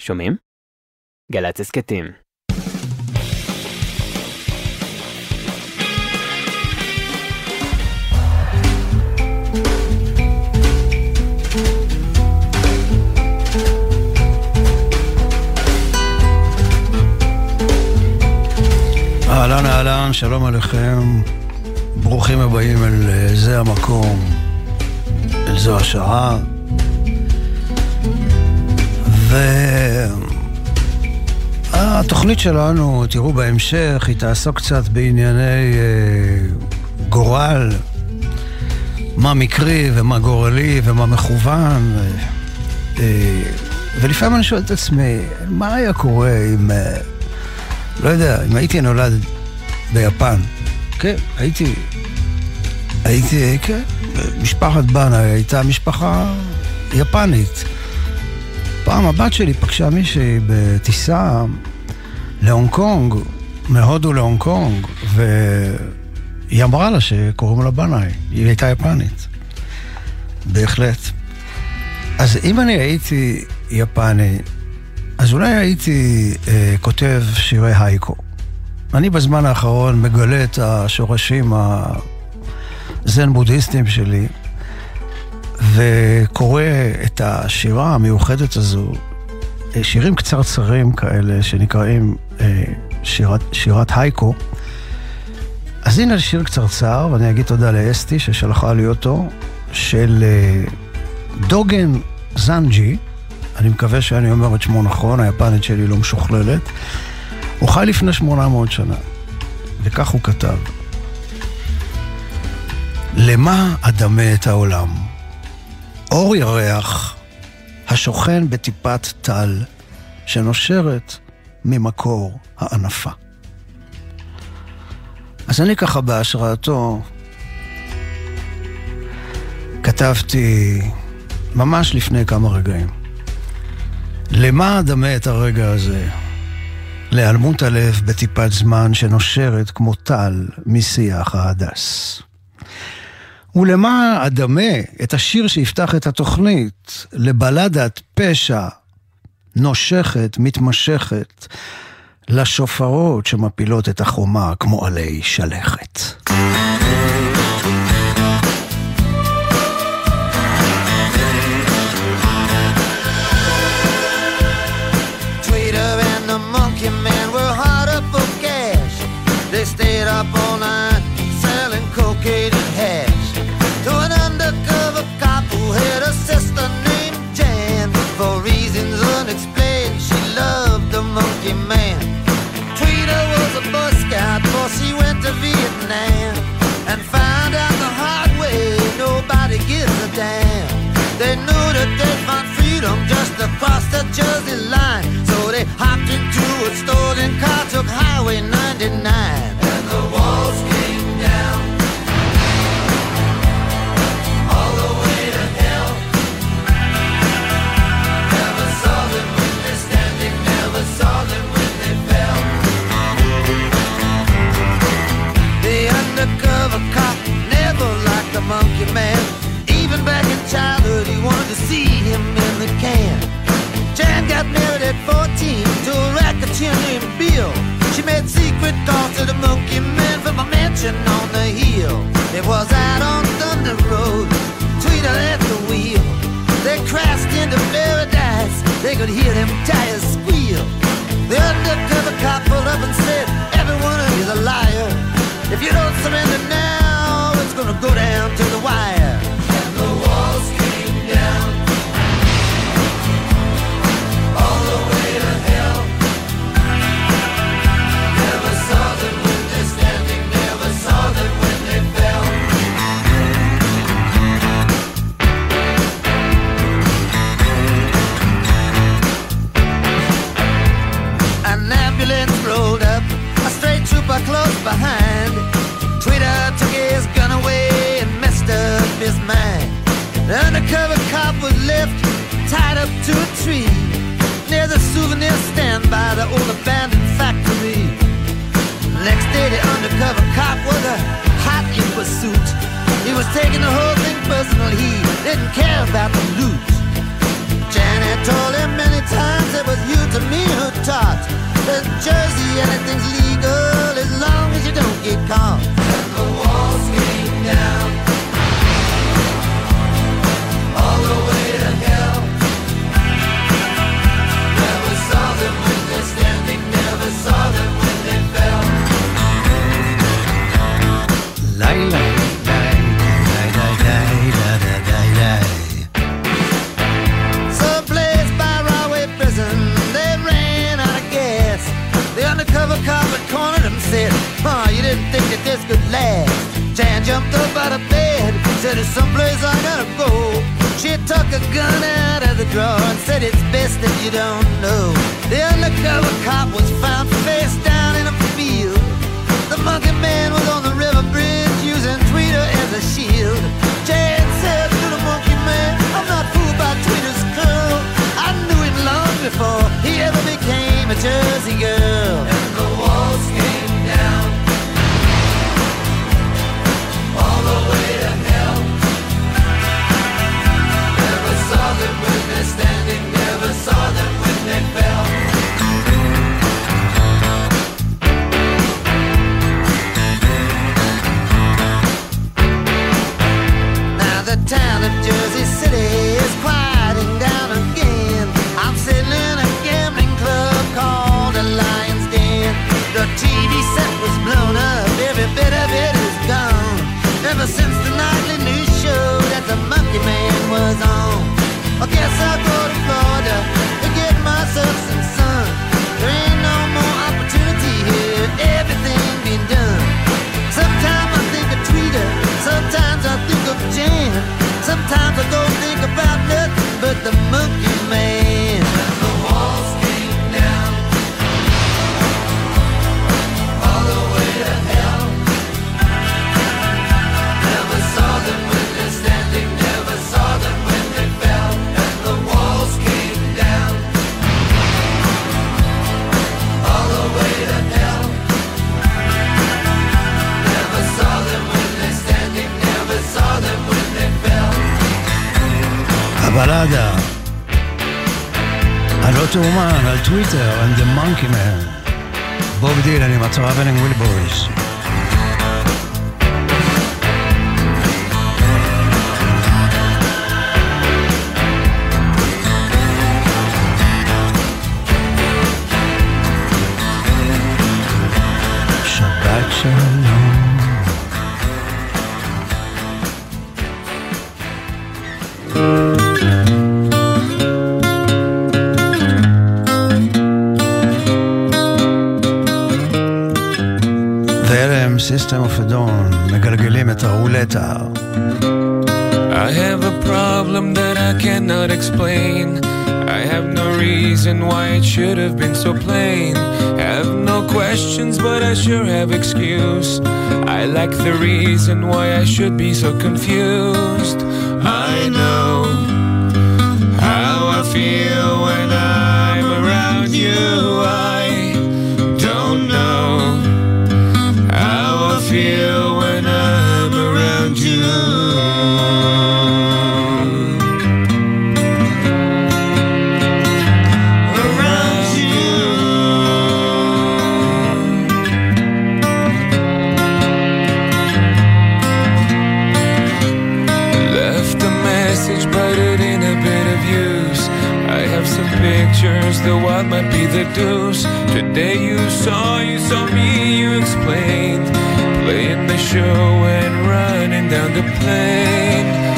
שומעים? גל"צ הסכתים. אהלן אהלן, שלום עליכם, ברוכים הבאים אל אה, זה המקום, אל זו השעה. והתוכנית שלנו, תראו בהמשך, היא תעסוק קצת בענייני אה, גורל, מה מקרי ומה גורלי ומה מכוון. אה, ולפעמים אני שואל את עצמי, מה היה קורה אם... אה, לא יודע, אם הייתי נולד ביפן, כן, הייתי, הייתי, כן, משפחת בנה הייתה משפחה יפנית. פעם הבת שלי פגשה מישהי בטיסה להונג קונג, מהודו להונג קונג, והיא אמרה לה שקוראים לה בנאי, היא הייתה יפנית. בהחלט. אז אם אני הייתי יפני, אז אולי הייתי אה, כותב שירי הייקו. אני בזמן האחרון מגלה את השורשים הזן-בודהיסטיים שלי, וקורא את השירה המיוחדת הזו, אה, שירים קצרצרים כאלה שנקראים אה, שירת, שירת הייקו. אז הנה שיר קצרצר, ואני אגיד תודה לאסתי ששלחה לי אותו, של אה, דוגן זנג'י. אני מקווה שאני אומר את שמו נכון, היפנית שלי לא משוכללת. הוא חי לפני 800 שנה, וכך הוא כתב: למה אדמה את העולם? אור ירח השוכן בטיפת טל שנושרת ממקור הענפה. אז אני ככה בהשראתו כתבתי ממש לפני כמה רגעים. למה אדמה את הרגע הזה? להיעלמות הלב בטיפת זמן שנושרת כמו טל משיח ההדס. ולמה אדמה את השיר שיפתח את התוכנית לבלדת פשע נושכת, מתמשכת, לשופרות שמפילות את החומה כמו עלי שלכת. The man. Tweeter was a Boy Scout before she went to Vietnam and found out the hard way nobody gives a damn. They knew that they'd find freedom just across the Jersey line, so they hopped into a stolen car, took Highway 99. Mansion on the hill. It was out on Thunder Road, Tweeter at the wheel. They crashed into paradise, they could hear them tires squeal. The undercover cop pulled up and said, Everyone is a liar. If you don't surrender now, it's gonna go down by the old abandoned factory. Next day, the undercover cop was a hot in pursuit. He was taking the whole thing personal. He didn't care about the loot. Janet told him many times it was you to me who taught that Jersey anything's legal as long as you don't get caught. And the walls came down. that you don't know. The undercover cop was found face down in a field. The monkey man was on the river bridge using Tweeter as a shield. Jan said to the monkey man, I'm not fooled by Tweeter's curl. I knew him long before he ever became a judge." Roberto Oman על טוויטר and the monkey man. בוב דילן עם הצהרה בן עם ווילבוריס. reason why it should have been so plain. Have no questions, but I sure have excuse. I like the reason why I should be so confused. I know how I feel when pictures, though what might be the deuce. Today you saw, you saw me, you explained. Playing the show and running down the plane.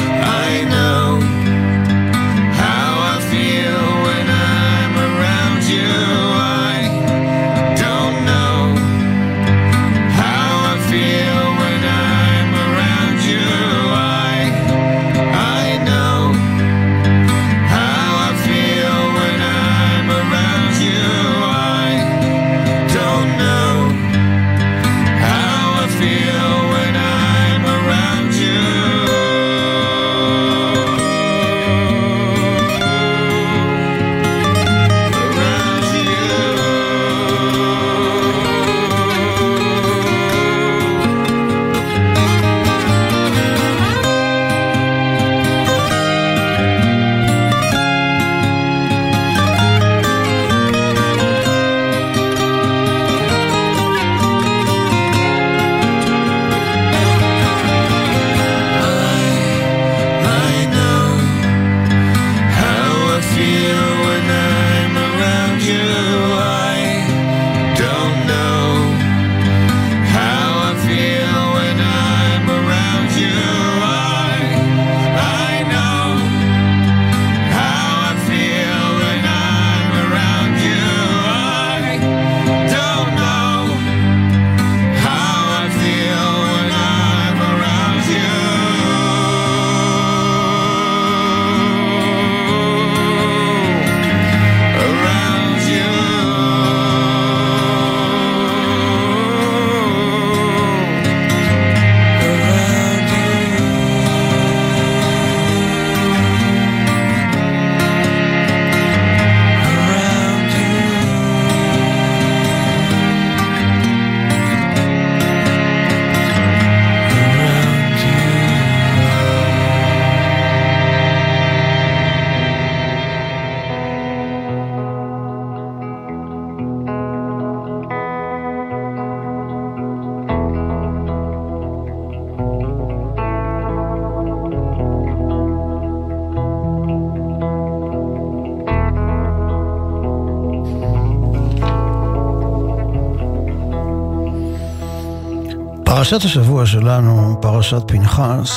פרשת השבוע שלנו, פרשת פנחס,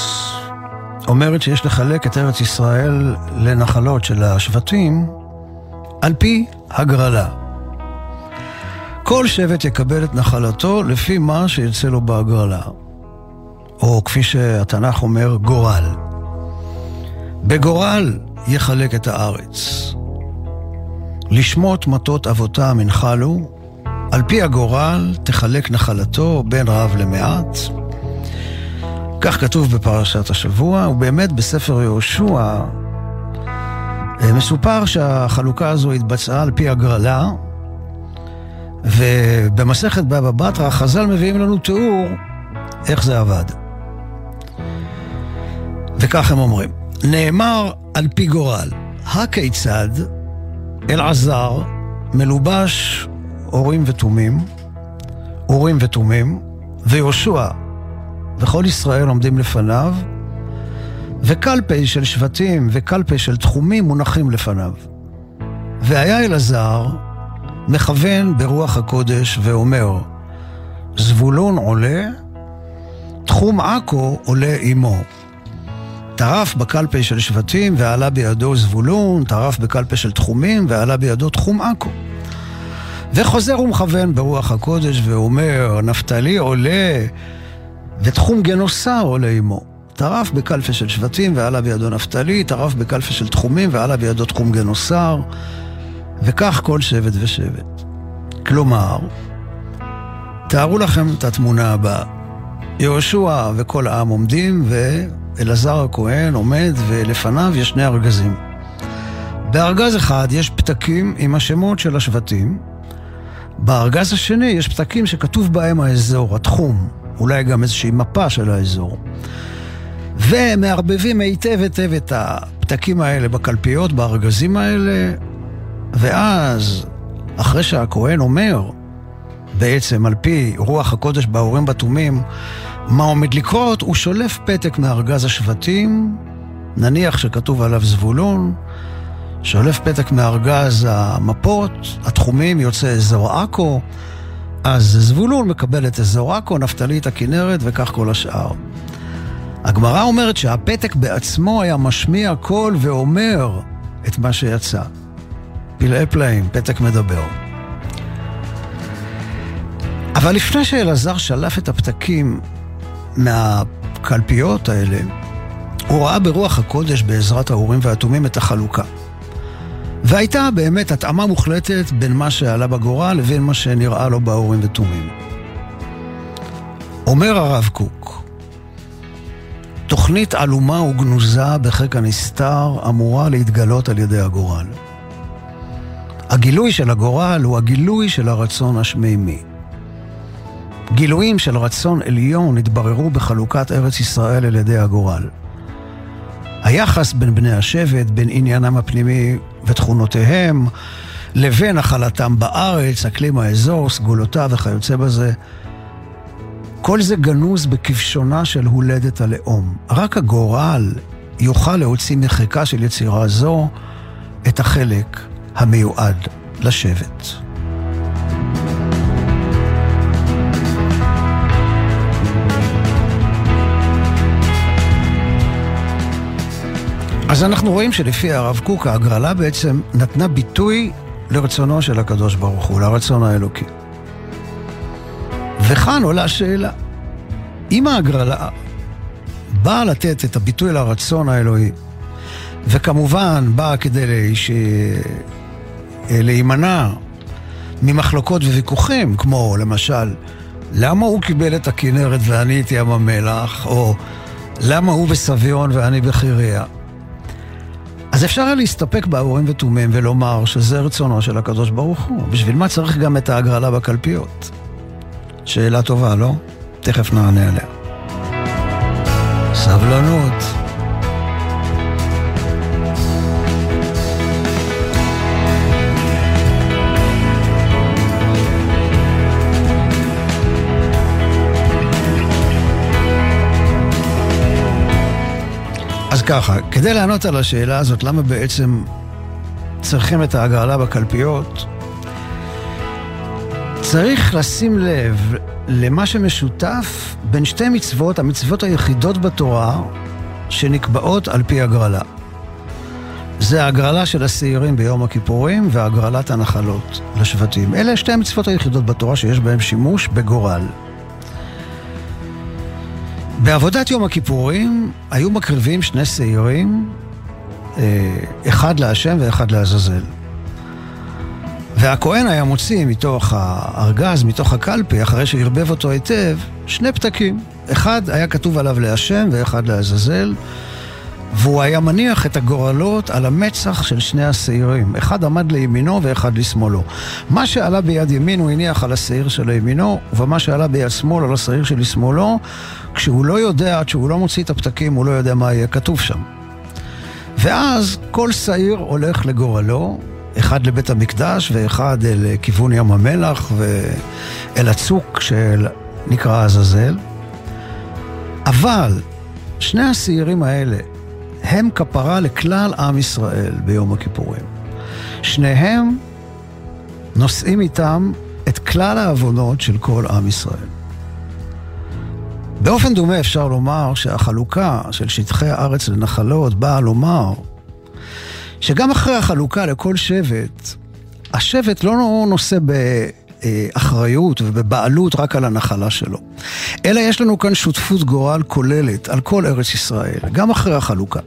אומרת שיש לחלק את ארץ ישראל לנחלות של השבטים על פי הגרלה. כל שבט יקבל את נחלתו לפי מה שיצא לו בהגרלה. או כפי שהתנ"ך אומר, גורל. בגורל יחלק את הארץ. לשמות מטות אבותם ינחלו, על פי הגורל תחלק נחלתו בין רב למעט. כך כתוב בפרשת השבוע, ובאמת בספר יהושע אה, מסופר שהחלוקה הזו התבצעה על פי הגרלה, ובמסכת בבא בתרא חז"ל מביאים לנו תיאור איך זה עבד. וכך הם אומרים, נאמר על פי גורל, הכיצד אלעזר מלובש אורים ותומים, אורים ותומים, ויהושע וכל ישראל עומדים לפניו, וקלפי של שבטים וקלפי של תחומים מונחים לפניו. והיה אלעזר מכוון ברוח הקודש ואומר, זבולון עולה, תחום עכו עולה עמו. טרף בקלפי של שבטים ועלה בידו זבולון, טרף בקלפי של תחומים ועלה בידו תחום עכו. וחוזר ומכוון ברוח הקודש ואומר, נפתלי עולה ותחום גנוסר עולה עמו. טרף בקלפי של שבטים ועלה בידו נפתלי, טרף בקלפי של תחומים ועלה בידו תחום גנוסר, וכך כל שבט ושבט. כלומר, תארו לכם את התמונה הבאה. יהושע וכל העם עומדים, ואלעזר הכהן עומד, ולפניו יש שני ארגזים. בארגז אחד יש פתקים עם השמות של השבטים, בארגז השני יש פתקים שכתוב בהם האזור, התחום, אולי גם איזושהי מפה של האזור. ומערבבים היטב היטב את הפתקים האלה בקלפיות, בארגזים האלה, ואז, אחרי שהכהן אומר, בעצם על פי רוח הקודש באורים בתומים, מה עומד לקרות, הוא שולף פתק מארגז השבטים, נניח שכתוב עליו זבולון, שולף פתק מארגז המפות, התחומים, יוצא אזור עכו, אז זבולון מקבל את אזור עכו, נפתלי את הכנרת וכך כל השאר. הגמרא אומרת שהפתק בעצמו היה משמיע קול ואומר את מה שיצא. פלאי פלאים, פתק מדבר. אבל לפני שאלעזר שלף את הפתקים מהקלפיות האלה, הוא ראה ברוח הקודש בעזרת האורים והתומים את החלוקה. והייתה באמת התאמה מוחלטת בין מה שעלה בגורל לבין מה שנראה לו באורים ותומים. אומר הרב קוק, תוכנית עלומה וגנוזה בחיק הנסתר אמורה להתגלות על ידי הגורל. הגילוי של הגורל הוא הגילוי של הרצון השמימי. גילויים של רצון עליון התבררו בחלוקת ארץ ישראל על ידי הגורל. היחס בין בני השבט, בין עניינם הפנימי ותכונותיהם, לבין החלתם בארץ, אקלים האזור, סגולותיו וכיוצא בזה, כל זה גנוז בכבשונה של הולדת הלאום. רק הגורל יוכל להוציא מחיקה של יצירה זו את החלק המיועד לשבט. אז אנחנו רואים שלפי הרב קוק, ההגרלה בעצם נתנה ביטוי לרצונו של הקדוש ברוך הוא, לרצון האלוקי. וכאן עולה השאלה, אם ההגרלה באה לתת את הביטוי לרצון האלוהי, וכמובן באה כדי ש... להימנע ממחלוקות וויכוחים, כמו למשל, למה הוא קיבל את הכנרת ואני את ים המלח, או למה הוא בסביון ואני בחיריה. אז אפשר היה להסתפק באורים ותומים ולומר שזה רצונו של הקדוש ברוך הוא. בשביל מה צריך גם את ההגרלה בקלפיות? שאלה טובה, לא? תכף נענה עליה. סבלנות. ככה, כדי לענות על השאלה הזאת, למה בעצם צריכים את ההגרלה בקלפיות, צריך לשים לב למה שמשותף בין שתי מצוות, המצוות היחידות בתורה שנקבעות על פי הגרלה. זה ההגרלה של השעירים ביום הכיפורים והגרלת הנחלות לשבטים. אלה שתי המצוות היחידות בתורה שיש בהן שימוש בגורל. בעבודת יום הכיפורים היו מקריבים שני שעירים, אה, אחד להשם ואחד לעזאזל. והכהן היה מוציא מתוך הארגז, מתוך הקלפי, אחרי שערבב אותו היטב, שני פתקים. אחד היה כתוב עליו להשם ואחד לעזאזל, והוא היה מניח את הגורלות על המצח של שני השעירים. אחד עמד לימינו ואחד לשמאלו. מה שעלה ביד ימין הוא הניח על השעיר של ימינו, ומה שעלה ביד שמאל על השעיר של שמאלו, כשהוא לא יודע, עד שהוא לא מוציא את הפתקים, הוא לא יודע מה יהיה כתוב שם. ואז כל שעיר הולך לגורלו, אחד לבית המקדש ואחד אל כיוון ים המלח ואל הצוק שנקרא עזאזל. אבל שני השעירים האלה הם כפרה לכלל עם ישראל ביום הכיפורים. שניהם נושאים איתם את כלל העוונות של כל עם ישראל. באופן דומה אפשר לומר שהחלוקה של שטחי הארץ לנחלות באה לומר שגם אחרי החלוקה לכל שבט, השבט לא נושא באחריות ובבעלות רק על הנחלה שלו, אלא יש לנו כאן שותפות גורל כוללת על כל ארץ ישראל, גם אחרי החלוקה.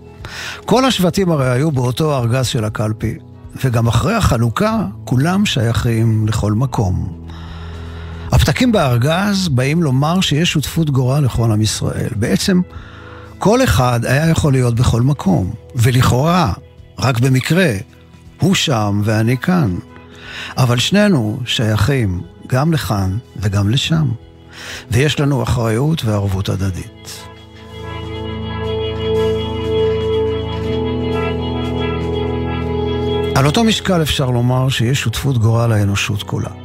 כל השבטים הרי היו באותו ארגז של הקלפי, וגם אחרי החלוקה כולם שייכים לכל מקום. הפתקים בארגז באים לומר שיש שותפות גורל לכל עם ישראל. בעצם כל אחד היה יכול להיות בכל מקום, ולכאורה רק במקרה, הוא שם ואני כאן. אבל שנינו שייכים גם לכאן וגם לשם. ויש לנו אחריות וערבות הדדית. על אותו משקל אפשר לומר שיש שותפות גורל האנושות כולה.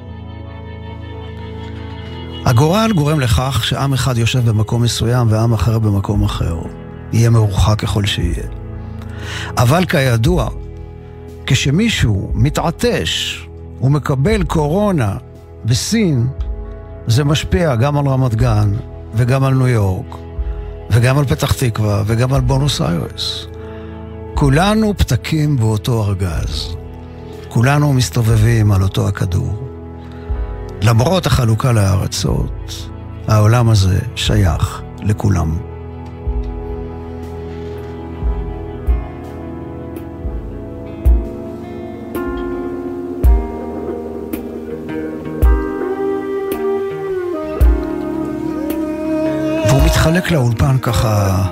הגורל גורם לכך שעם אחד יושב במקום מסוים ועם אחר במקום אחר. יהיה מרוחק ככל שיהיה. אבל כידוע, כשמישהו מתעטש ומקבל קורונה בסין, זה משפיע גם על רמת גן, וגם על ניו יורק, וגם על פתח תקווה, וגם על בונוס איירס. כולנו פתקים באותו ארגז. כולנו מסתובבים על אותו הכדור. למרות החלוקה לארצות, העולם הזה שייך לכולם. מתחלק לאולפן ככה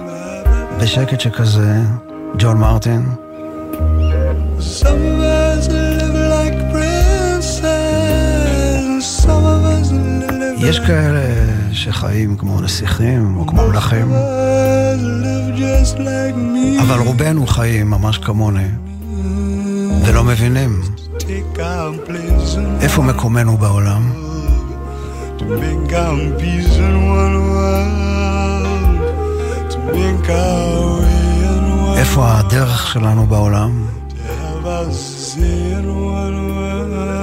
בשקט שכזה, ג'ון מרטין. יש כאלה שחיים כמו נסיכים או כמו מלכים, אבל רובנו חיים ממש כמוני, ולא מבינים איפה מקומנו בעולם. איפה הדרך שלנו בעולם?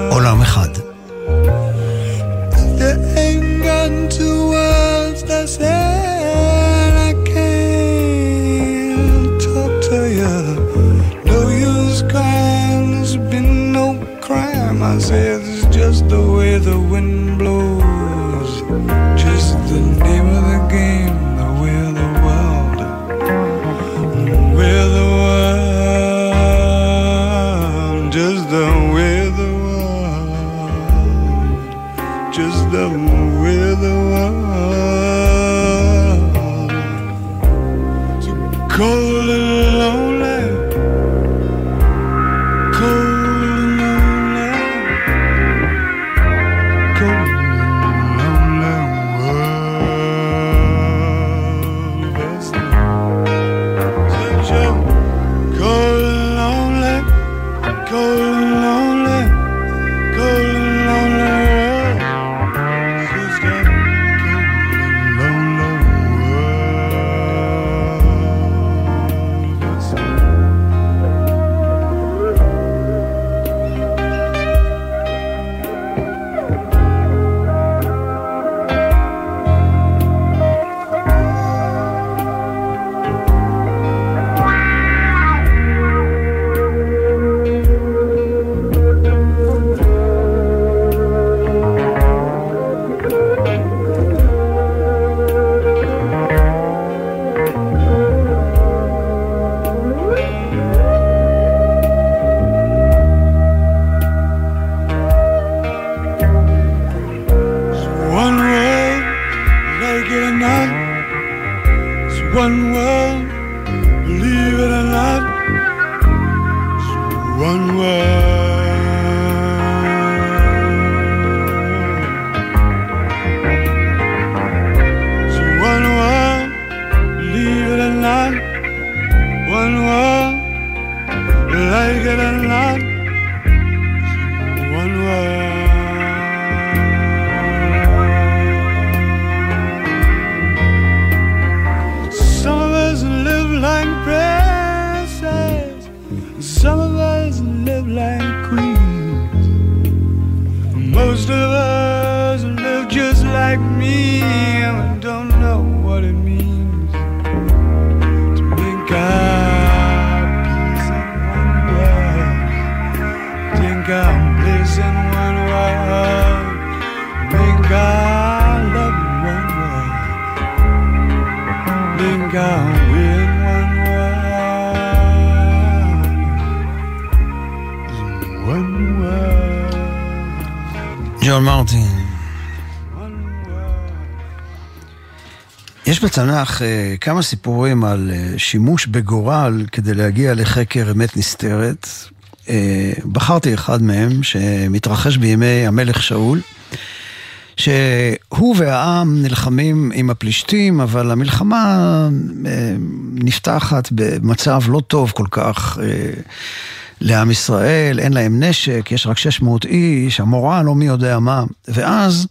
עולם אחד. Two words that said I can't talk to you. No use crying, there's been no crime. I said it's just the way the wind blows. יש בתנ"ך אה, כמה סיפורים על אה, שימוש בגורל כדי להגיע לחקר אמת נסתרת. אה, בחרתי אחד מהם שמתרחש בימי המלך שאול, שהוא והעם נלחמים עם הפלישתים, אבל המלחמה אה, נפתחת במצב לא טוב כל כך. אה, לעם ישראל, אין להם נשק, יש רק 600 איש, המורל לא מי יודע מה. ואז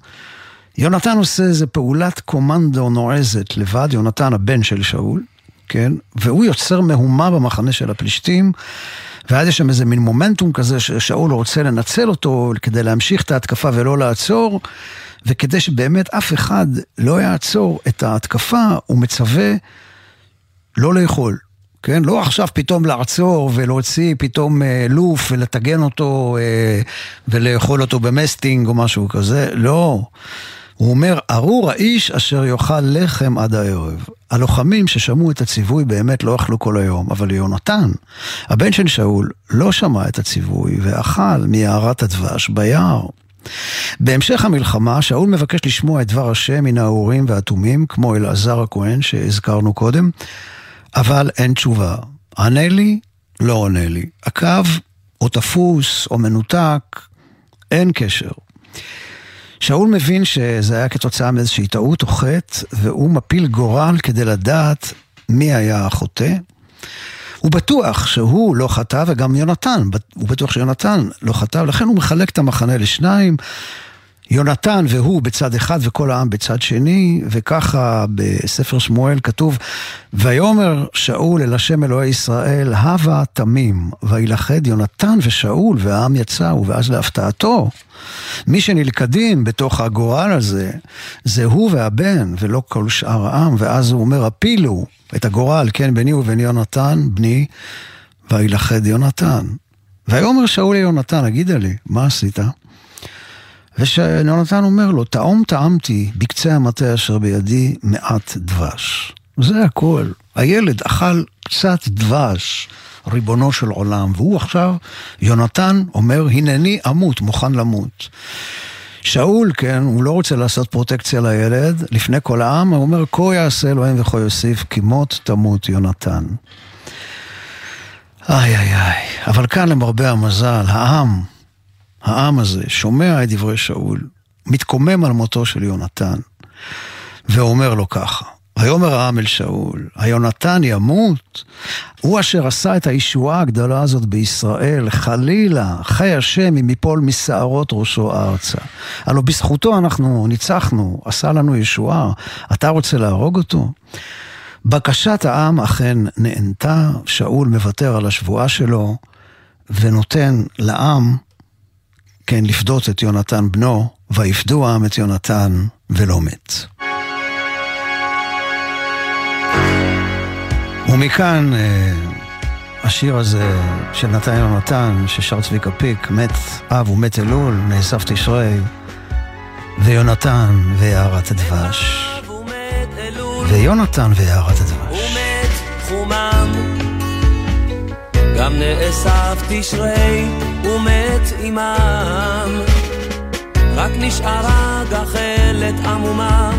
יונתן עושה איזה פעולת קומנדו נועזת לבד, יונתן הבן של שאול, כן? והוא יוצר מהומה במחנה של הפלישתים, ואז יש שם איזה מין מומנטום כזה ששאול רוצה לנצל אותו כדי להמשיך את ההתקפה ולא לעצור, וכדי שבאמת אף אחד לא יעצור את ההתקפה, הוא מצווה לא לאכול. כן? לא עכשיו פתאום לעצור ולהוציא פתאום אה, לוף ולטגן אותו אה, ולאכול אותו במסטינג או משהו כזה, לא. הוא אומר, ארור האיש אשר יאכל לחם עד הערב. הלוחמים ששמעו את הציווי באמת לא אכלו כל היום, אבל יונתן, הבן של שאול, לא שמע את הציווי ואכל מיערת הדבש ביער. בהמשך המלחמה, שאול מבקש לשמוע את דבר השם מן האורים והתומים, כמו אלעזר הכהן שהזכרנו קודם, אבל אין תשובה. ענה לי, לא עונה לי. הקו או תפוס או מנותק, אין קשר. שאול מבין שזה היה כתוצאה מאיזושהי טעות או חטא, והוא מפיל גורל כדי לדעת מי היה החוטא. הוא בטוח שהוא לא חטא, וגם יונתן, הוא בטוח שיונתן לא חטא, ולכן הוא מחלק את המחנה לשניים. יונתן והוא בצד אחד וכל העם בצד שני, וככה בספר שמואל כתוב, ויאמר שאול אל השם אלוהי ישראל, הווה תמים, וילכד יונתן ושאול, והעם יצאו, ואז להפתעתו, מי שנלכדים בתוך הגורל הזה, זה הוא והבן, ולא כל שאר העם, ואז הוא אומר, הפילו את הגורל, כן, ביני ובין יונתן, בני, וילכד יונתן. ויאמר שאול ליונתן, הגידה לי, מה עשית? ושנונתן אומר לו, טעום טעמתי בקצה המטה אשר בידי מעט דבש. זה הכל. הילד אכל קצת דבש, ריבונו של עולם, והוא עכשיו, יונתן אומר, הנני אמות, מוכן למות. שאול, כן, הוא לא רוצה לעשות פרוטקציה לילד, לפני כל העם, הוא אומר, כה יעשה אלוהים וכה יוסיף, כי מות תמות יונתן. איי איי איי, אבל כאן למרבה המזל, העם, העם הזה שומע את דברי שאול, מתקומם על מותו של יונתן, ואומר לו ככה, ויאמר העם אל שאול, היונתן ימות? הוא אשר עשה את הישועה הגדולה הזאת בישראל, חלילה, חי השם אם יפול משערות ראשו ארצה. הלא בזכותו אנחנו ניצחנו, עשה לנו ישועה, אתה רוצה להרוג אותו? בקשת העם אכן נענתה, שאול מוותר על השבועה שלו ונותן לעם כן, לפדות את יונתן בנו, ויפדו העם את יונתן ולא מת. ומכאן אה, השיר הזה של נתן יונתן, ששר צביקה פיק, מת אב ומת אלול, נאסף תשרי, ויונתן ויערת הדבש. ויונתן ויערת הדבש. ומת חומם, גם נאסף תשרי ומת עמם. רק נשארה גחלת עמומה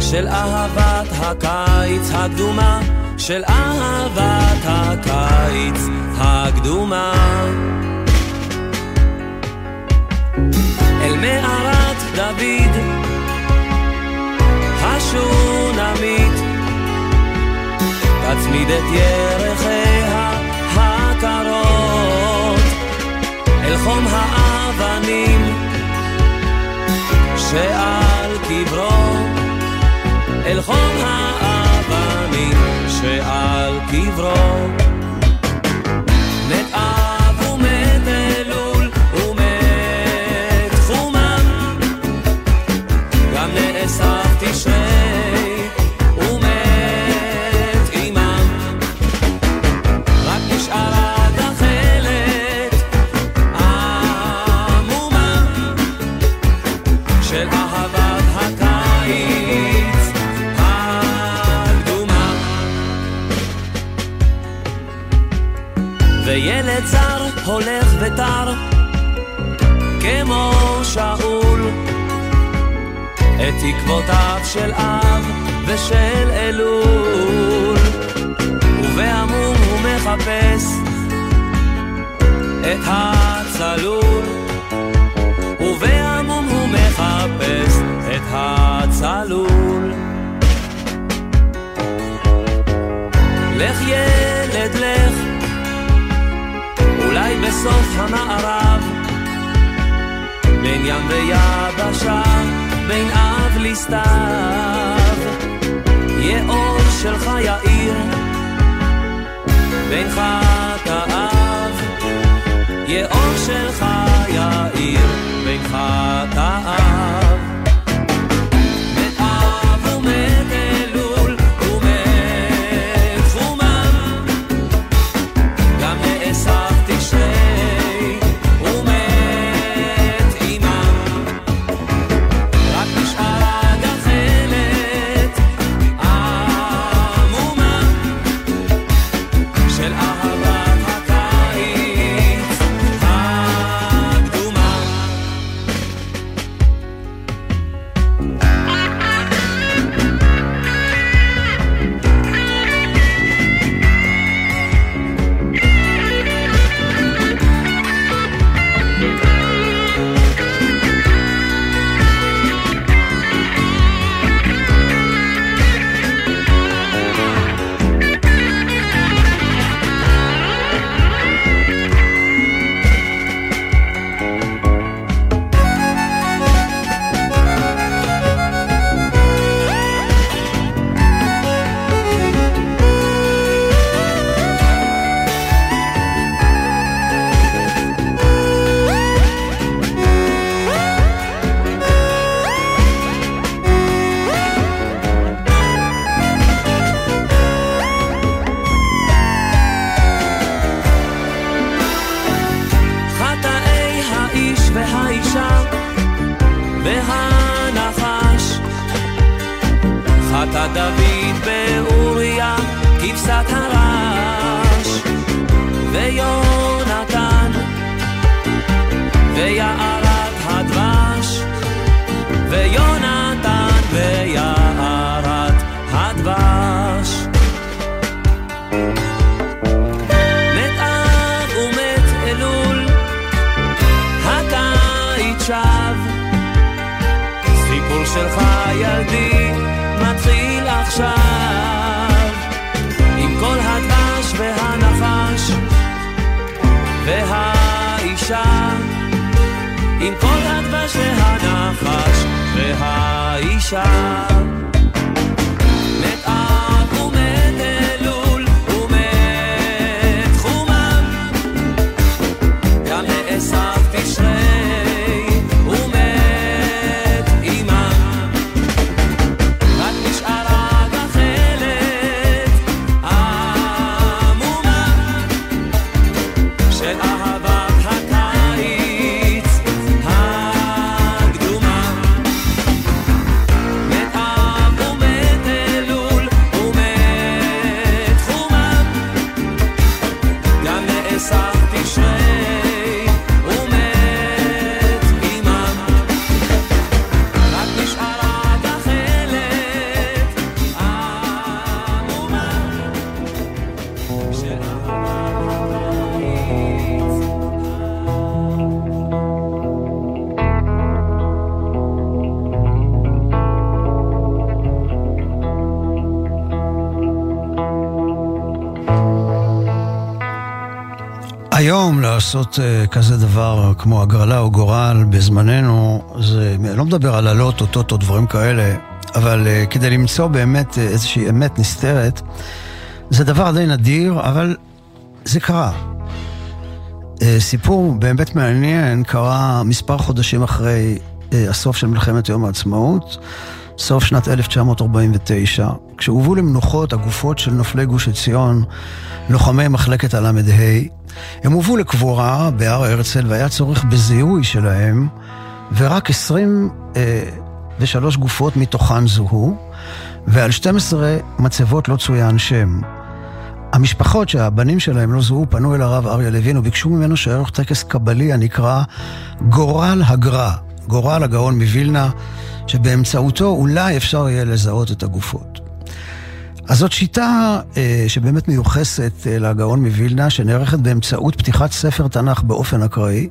של אהבת הקיץ הקדומה, של אהבת הקיץ הקדומה. אל מערת דוד השונמית תצמיד את ירחיה הכותרות, אל חום האבנים שעל קברו, אל חום האבנים שעל קברו. נתעב נעצר, הולך ותר, כמו שאול. את תקוותיו של אב ושל אלול, ובעמום הוא מחפש את הצלול, ובעמום הוא מחפש את הצלול. לך ילד לך, בסוף המערב, בין ים ויבשה, בין אב לסתיו, יהיה אור שלך יאיר, בין חטאיו, יהיה אור שלך יאיר, בין חטאיו. לעשות uh, כזה דבר כמו הגרלה או גורל בזמננו, זה, לא מדבר על עלות, או דברים כאלה, אבל uh, כדי למצוא באמת uh, איזושהי אמת נסתרת, זה דבר די נדיר, אבל זה קרה. Uh, סיפור באמת מעניין קרה מספר חודשים אחרי uh, הסוף של מלחמת יום העצמאות, סוף שנת 1949, כשהובאו למנוחות הגופות של נופלי גוש עציון, לוחמי מחלקת הל"ה, הם הובאו לקבורה בהר הרצל והיה צורך בזיהוי שלהם, ורק 23 גופות מתוכן זוהו, ועל 12 מצבות לא צוין שם. המשפחות שהבנים שלהם לא זוהו פנו אל הרב אריה לוין וביקשו ממנו שיערוך טקס קבלי הנקרא גורל הגר"א, גורל הגאון מווילנה, שבאמצעותו אולי אפשר יהיה לזהות את הגופות. אז זאת שיטה אה, שבאמת מיוחסת אה, לגאון מווילנה, שנערכת באמצעות פתיחת ספר תנ"ך באופן אקראי,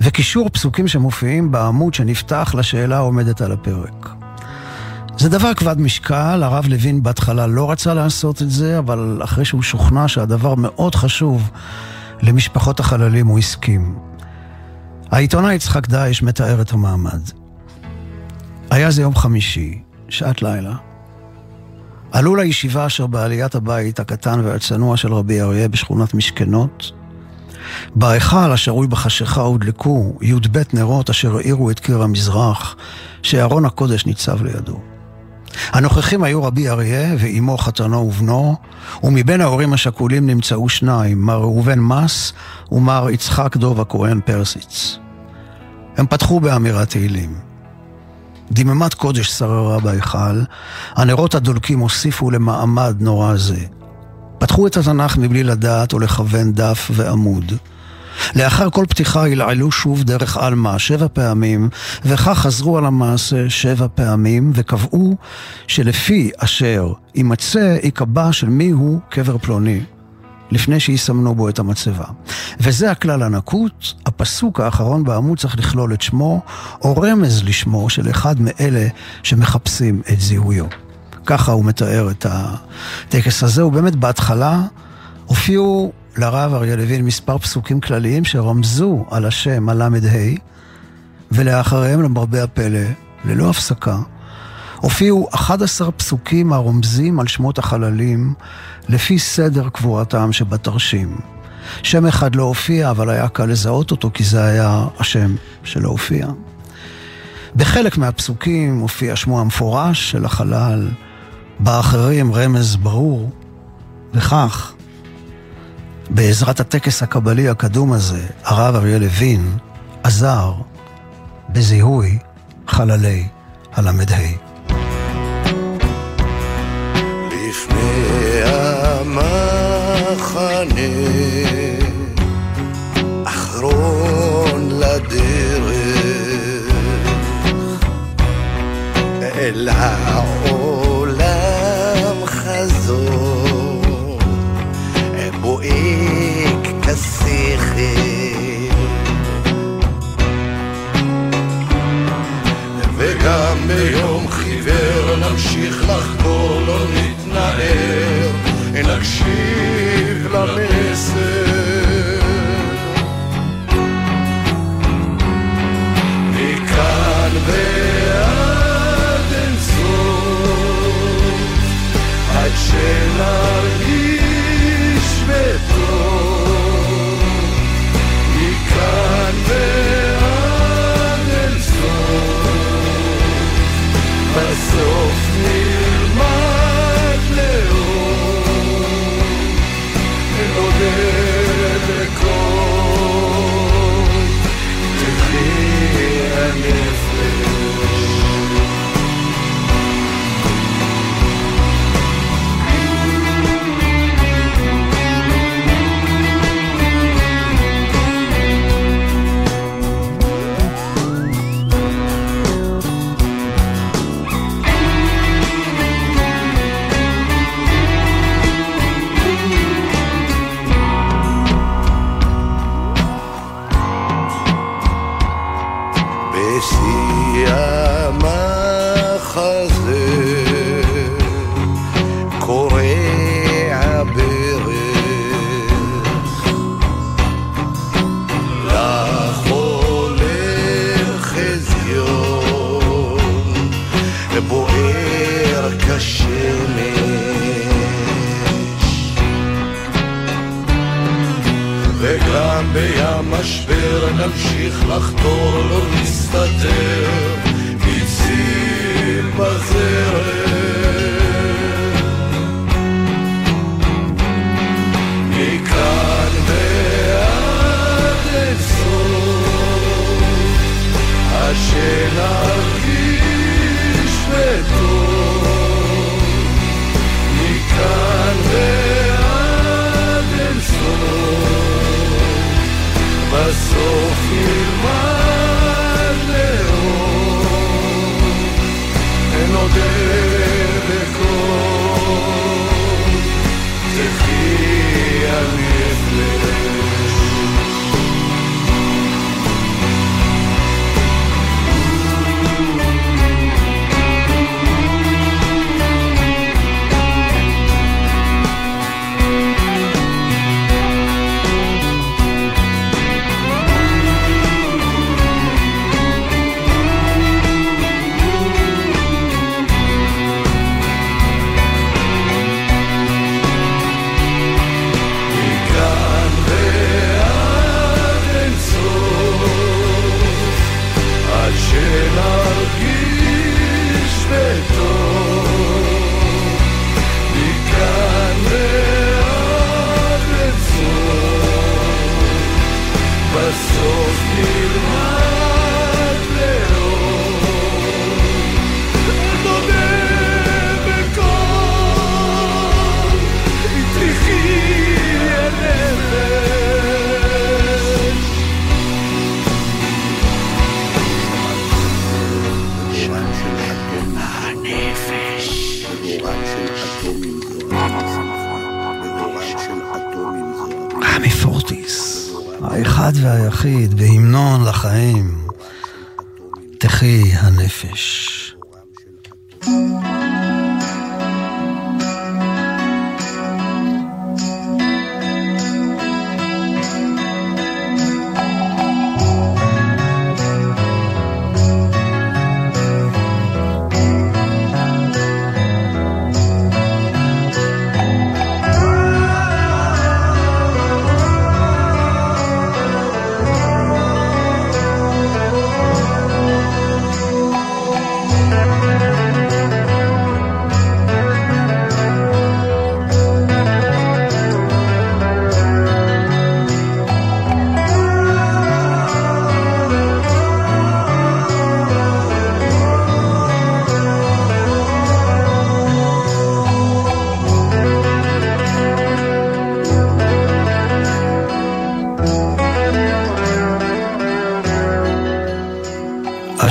וקישור פסוקים שמופיעים בעמוד שנפתח לשאלה העומדת על הפרק. זה דבר כבד משקל, הרב לוין בהתחלה לא רצה לעשות את זה, אבל אחרי שהוא שוכנע שהדבר מאוד חשוב למשפחות החללים, הוא הסכים. העיתונאי יצחק דייש מתאר את המעמד. היה זה יום חמישי, שעת לילה. עלו לישיבה אשר בעליית הבית הקטן והצנוע של רבי אריה בשכונת משכנות. בהיכל השרוי בחשיכה הודלקו י"ב נרות אשר האירו את קיר המזרח, שארון הקודש ניצב לידו. הנוכחים היו רבי אריה ואימו חתנו ובנו, ומבין ההורים השכולים נמצאו שניים, מר ראובן מס ומר יצחק דוב הכהן פרסיץ. הם פתחו באמירת תהילים. דממת קודש שררה בהיכל, הנרות הדולקים הוסיפו למעמד נורא זה. פתחו את התנ"ך מבלי לדעת ולכוון דף ועמוד. לאחר כל פתיחה הלעלו שוב דרך עלמא שבע פעמים, וכך חזרו על המעשה שבע פעמים, וקבעו שלפי אשר יימצא, ייקבע של מי הוא קבר פלוני. לפני שיסמנו בו את המצבה. וזה הכלל הנקוט, הפסוק האחרון בעמוד צריך לכלול את שמו, או רמז לשמו של אחד מאלה שמחפשים את זיהויו. ככה הוא מתאר את הטקס הזה, ובאמת בהתחלה הופיעו לרב אריה לוין מספר פסוקים כלליים שרמזו על השם הל"ה, ולאחריהם, למרבה הפלא, ללא הפסקה, הופיעו 11 פסוקים הרומזים על שמות החללים לפי סדר קבורתם שבתרשים. שם אחד לא הופיע, אבל היה קל לזהות אותו כי זה היה השם שלא הופיע. בחלק מהפסוקים הופיע שמו המפורש של החלל, באחרים רמז ברור, וכך, בעזרת הטקס הקבלי הקדום הזה, הרב אריה לוין עזר בזיהוי חללי הל"ה. לפני המחנה, אחרון לדרך, אל העולם חזור, בועק כשכל. וגם ביום חיוור נמשיך לחקור, לא נתנער, נקשיב love.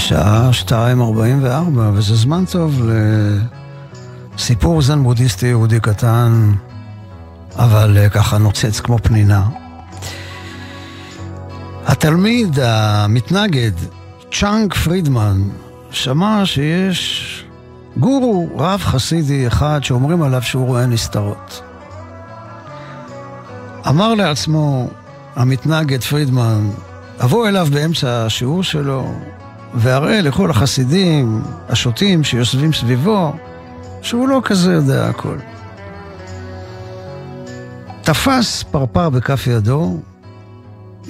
השעה 2.44, וזה זמן טוב לסיפור זן בודהיסטי יהודי קטן, אבל אה, ככה נוצץ כמו פנינה. התלמיד המתנגד, צ'אנק פרידמן, שמע שיש גורו רב חסידי אחד שאומרים עליו שהוא רואה נסתרות. אמר לעצמו המתנגד פרידמן, אבוא אליו באמצע השיעור שלו, והראה לכל החסידים השוטים שיושבים סביבו, שהוא לא כזה יודע הכל. תפס פרפר בכף ידו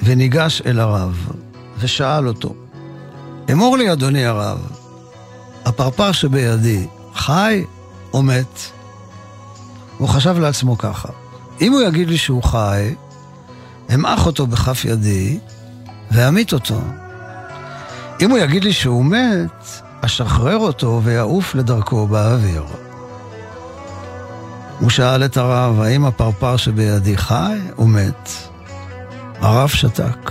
וניגש אל הרב ושאל אותו, אמור לי, אדוני הרב, הפרפר שבידי חי או מת? הוא חשב לעצמו ככה, אם הוא יגיד לי שהוא חי, אמעך אותו בכף ידי ואמית אותו. אם הוא יגיד לי שהוא מת, אשחרר אותו ויעוף לדרכו באוויר. הוא שאל את הרב, האם הפרפר שבידי חי או מת? הרב שתק.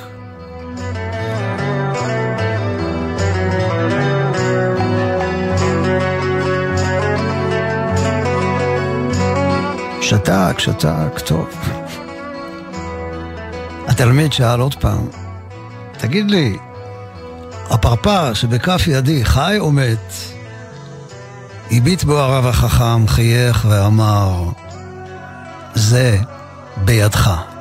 שתק, שתק, טוב. התלמיד שאל עוד פעם, תגיד לי, הפרפר שבכף ידי חי או מת? הביט בו הרב החכם, חייך ואמר, זה בידך.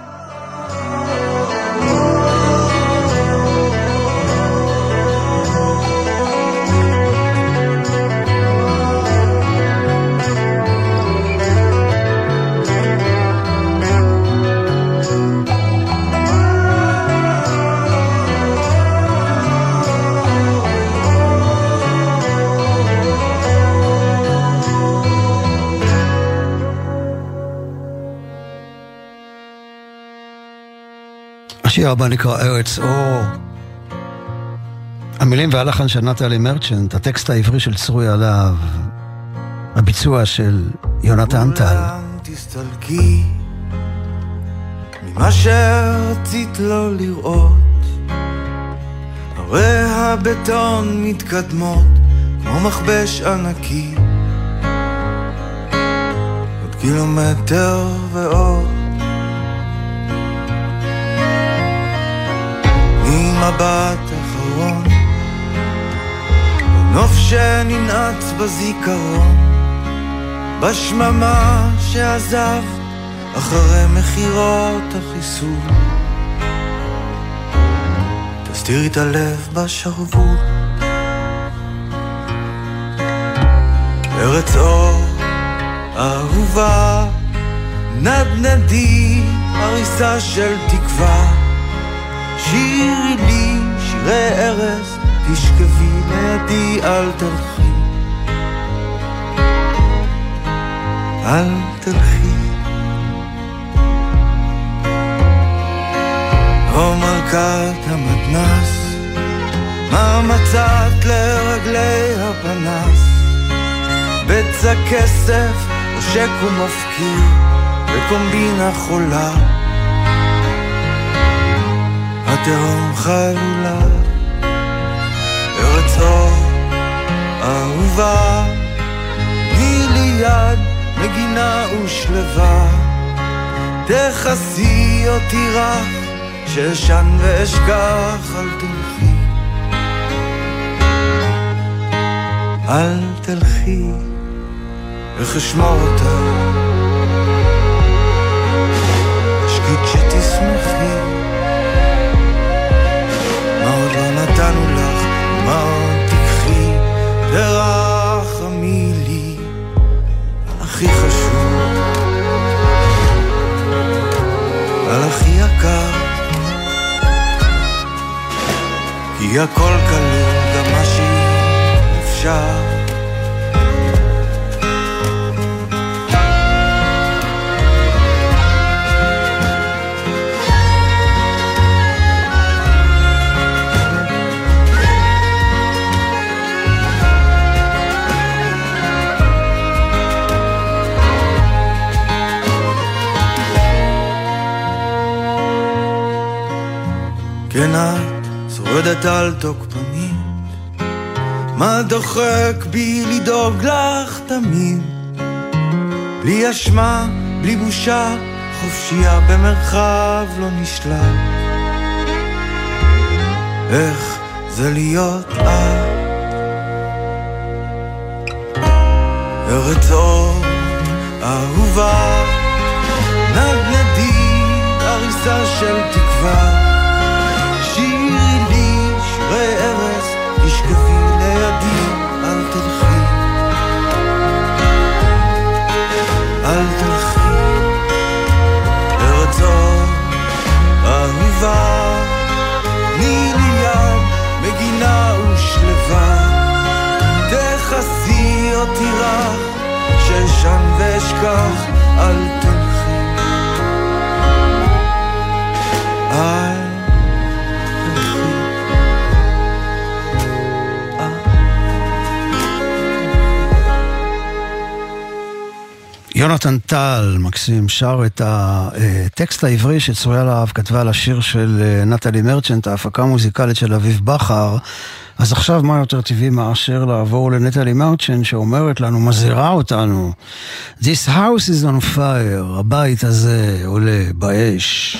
הבא נקרא ארץ אור. המילים והלחן של נטלי מרצ'נט, הטקסט העברי של צרוי עליו, הביצוע של יונתן טל. תסתלקי ממה שרצית לא לראות ציפורי הבטון מתקדמות כמו מכבש ענקי עוד קילומטר ועוד ממבט אחרון בנוף שננעץ בזיכרון. בשממה שעזב אחרי מכירות החיסול תסתירי את הלב בשרוול. ארץ אור אהובה נדנדי הריסה של תקווה שירי לי שירי ארז תשכבי לידי אל תלכי. אל תלכי. או מלכת המתנס מה מצאת לרגלי הפנס? בצע כסף עושק ומפקיר בקומבינה חולה התהום חלולה ארץ אור אהובה תני לי יד מגינה ושלווה. תכסי אותי רך שאשן ואשכח אל תלכי. אל תלכי איך אשמור אותה? אשקיד שתשמחי נתנו לך מה תקחי תרחמי לי הכי חשוב. על הכי יקר כי הכל כלול גם מה שאי כן את שורדת על תוקפנית מה דוחק בי לדאוג לך תמיד? בלי אשמה, בלי בושה, חופשייה במרחב לא נשלט. איך זה להיות את? ארץ אור אהובה נדנדי הריסה של תקווה ואשכח, אל תלכי. אל יונתן טל, מקסים, שר את הטקסט העברי שצרויה להב כתבה לשיר של אה, נטלי מרצ'נט, ההפקה המוזיקלית של אביב בכר. אז עכשיו מה יותר טבעי מאשר לעבור לנטלי מרצ'נט שאומרת לנו, מזהירה אותנו, This house is on fire, הבית הזה עולה באש.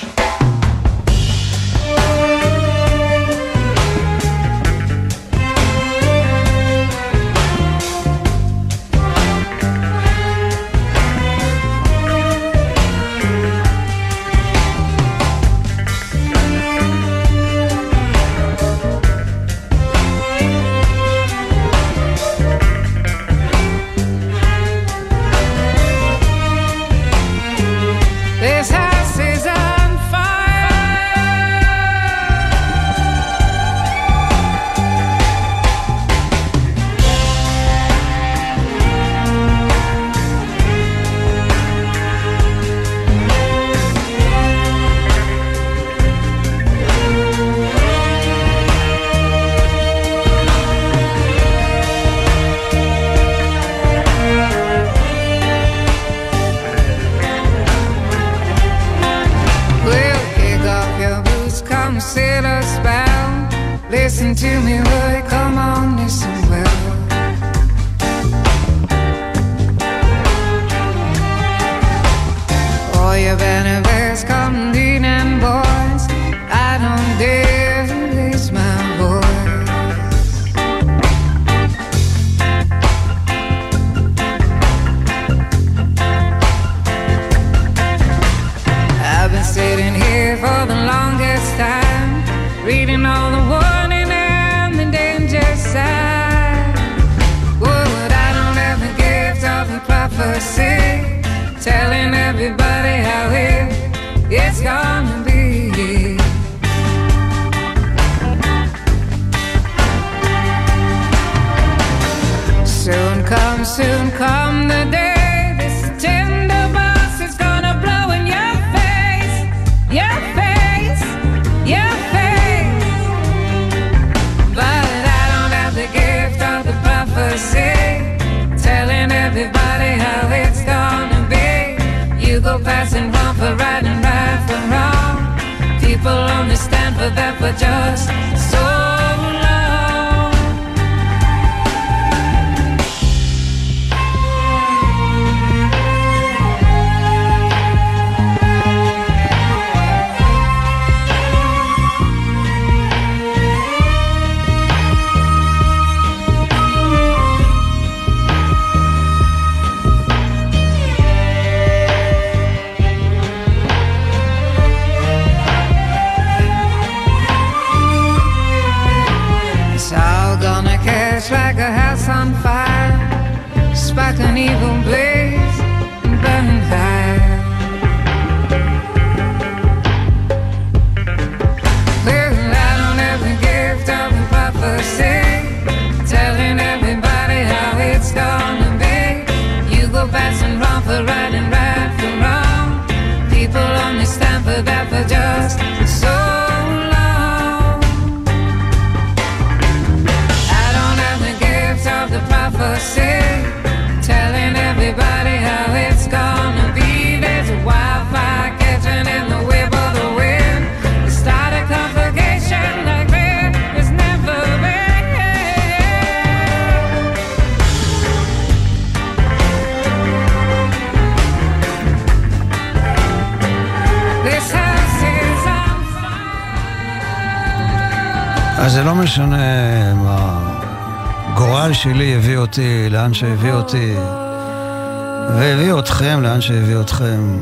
אתכם לאן שהביא אתכם.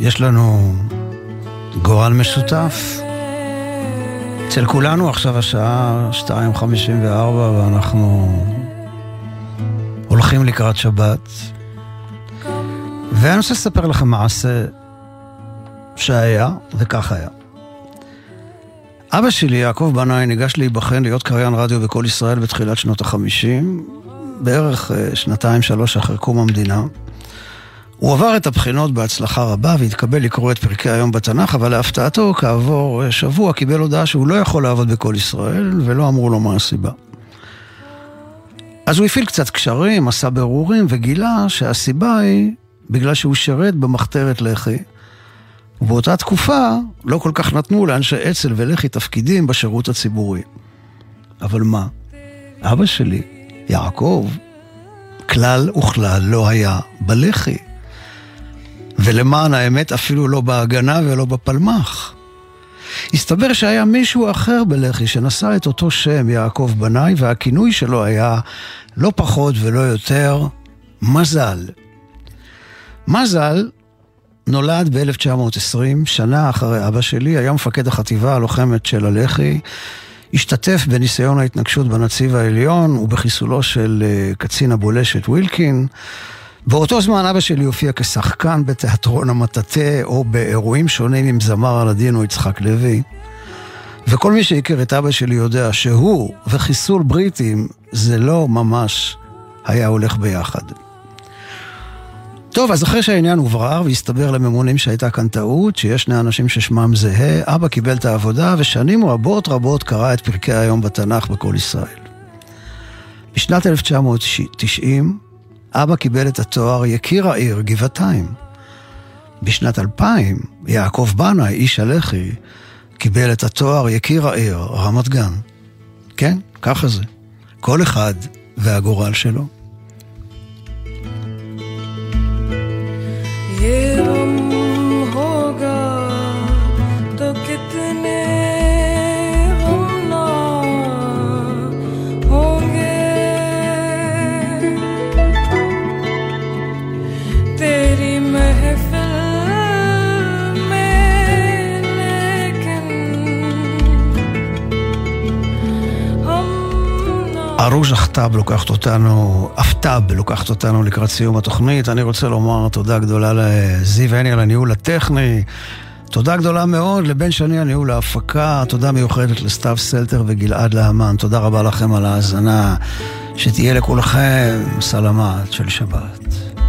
יש לנו גורל משותף. אצל כולנו עכשיו השעה 2.54 ואנחנו הולכים לקראת שבת. ואני רוצה לספר לכם מעשה שהיה, וכך היה. אבא שלי, יעקב בנאי, ניגש להיבחן להיות קריין רדיו בקול ישראל בתחילת שנות החמישים, בערך אה, שנתיים שלוש אחרי קום המדינה. הוא עבר את הבחינות בהצלחה רבה והתקבל לקרוא את פרקי היום בתנ"ך, אבל להפתעתו, כעבור אה, שבוע קיבל הודעה שהוא לא יכול לעבוד בקול ישראל, ולא אמרו לו מה הסיבה. אז הוא הפעיל קצת קשרים, עשה ברורים, וגילה שהסיבה היא בגלל שהוא שירת במחתרת לח"י. ובאותה תקופה לא כל כך נתנו לאנשי אצ"ל ולח"י תפקידים בשירות הציבורי. אבל מה? אבא שלי, יעקב, כלל וכלל לא היה בלח"י. ולמען האמת אפילו לא בהגנה ולא בפלמ"ח. הסתבר שהיה מישהו אחר בלח"י שנשא את אותו שם, יעקב בנאי, והכינוי שלו היה לא פחות ולא יותר מזל. מזל נולד ב-1920, שנה אחרי אבא שלי, היה מפקד החטיבה הלוחמת של הלח"י, השתתף בניסיון ההתנגשות בנציב העליון ובחיסולו של אה, קצין הבולשת ווילקין. באותו זמן אבא שלי הופיע כשחקן בתיאטרון המטאטא או באירועים שונים עם זמר הלדינו יצחק לוי. וכל מי שהכיר את אבא שלי יודע שהוא וחיסול בריטים זה לא ממש היה הולך ביחד. טוב, אז אחרי שהעניין הוברר והסתבר לממונים שהייתה כאן טעות, שיש שני אנשים ששמם זהה, אבא קיבל את העבודה ושנים רבות רבות קרא את פרקי היום בתנ"ך בכל ישראל. בשנת 1990, אבא קיבל את התואר יקיר העיר גבעתיים. בשנת 2000, יעקב בנאי, איש הלח"י, קיבל את התואר יקיר העיר רמת גן. כן, ככה זה. כל אחד והגורל שלו. אחטב לוקחת אותנו, אפטב לוקחת אותנו לקראת סיום התוכנית. אני רוצה לומר תודה גדולה לזיו הני על הניהול הטכני. תודה גדולה מאוד לבן שני על ניהול ההפקה. תודה מיוחדת לסתיו סלטר וגלעד להמן. תודה רבה לכם על ההאזנה. שתהיה לכולכם סלמת של שבת.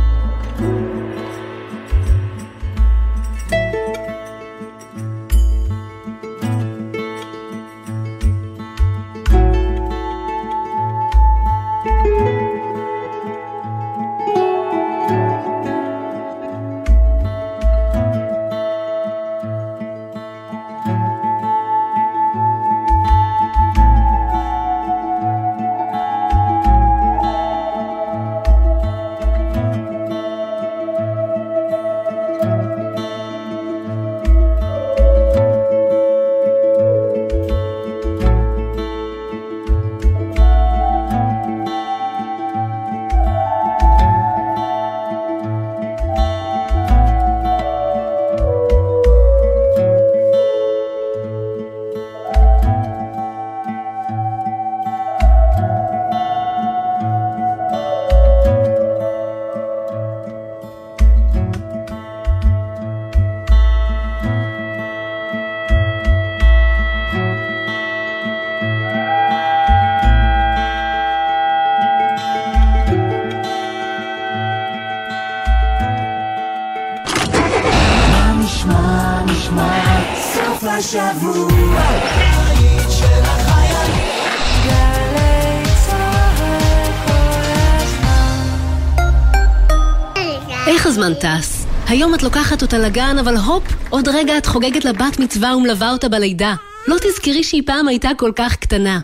לוקחת אותה לגן, אבל הופ, עוד רגע את חוגגת לה בת מצווה ומלווה אותה בלידה. לא תזכרי שהיא פעם הייתה כל כך קטנה.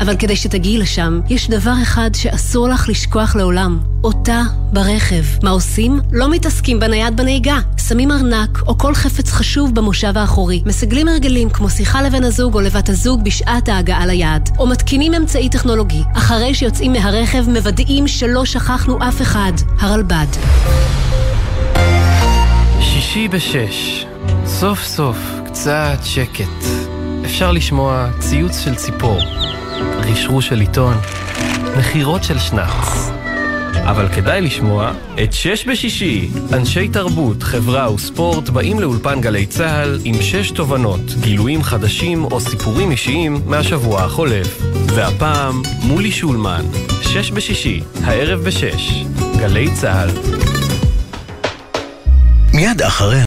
אבל כדי שתגיעי לשם, יש דבר אחד שאסור לך לשכוח לעולם. אותה ברכב. מה עושים? לא מתעסקים בנייד בנהיגה. שמים ארנק או כל חפץ חשוב במושב האחורי. מסגלים הרגלים כמו שיחה לבן הזוג או לבת הזוג בשעת ההגעה ליעד. או מתקינים אמצעי טכנולוגי. אחרי שיוצאים מהרכב, מוודאים שלא שכחנו אף אחד. הרלב"ד. שישי בשש, סוף סוף קצת שקט. אפשר לשמוע ציוץ של ציפור, רשרוש של עיתון, נחירות של שנץ. אבל כדאי לשמוע את שש בשישי. אנשי תרבות, חברה וספורט באים לאולפן גלי צה"ל עם שש תובנות, גילויים חדשים או סיפורים אישיים מהשבוע החולף. והפעם, מולי שולמן, שש בשישי, הערב בשש, גלי צה"ל. מיד אחרי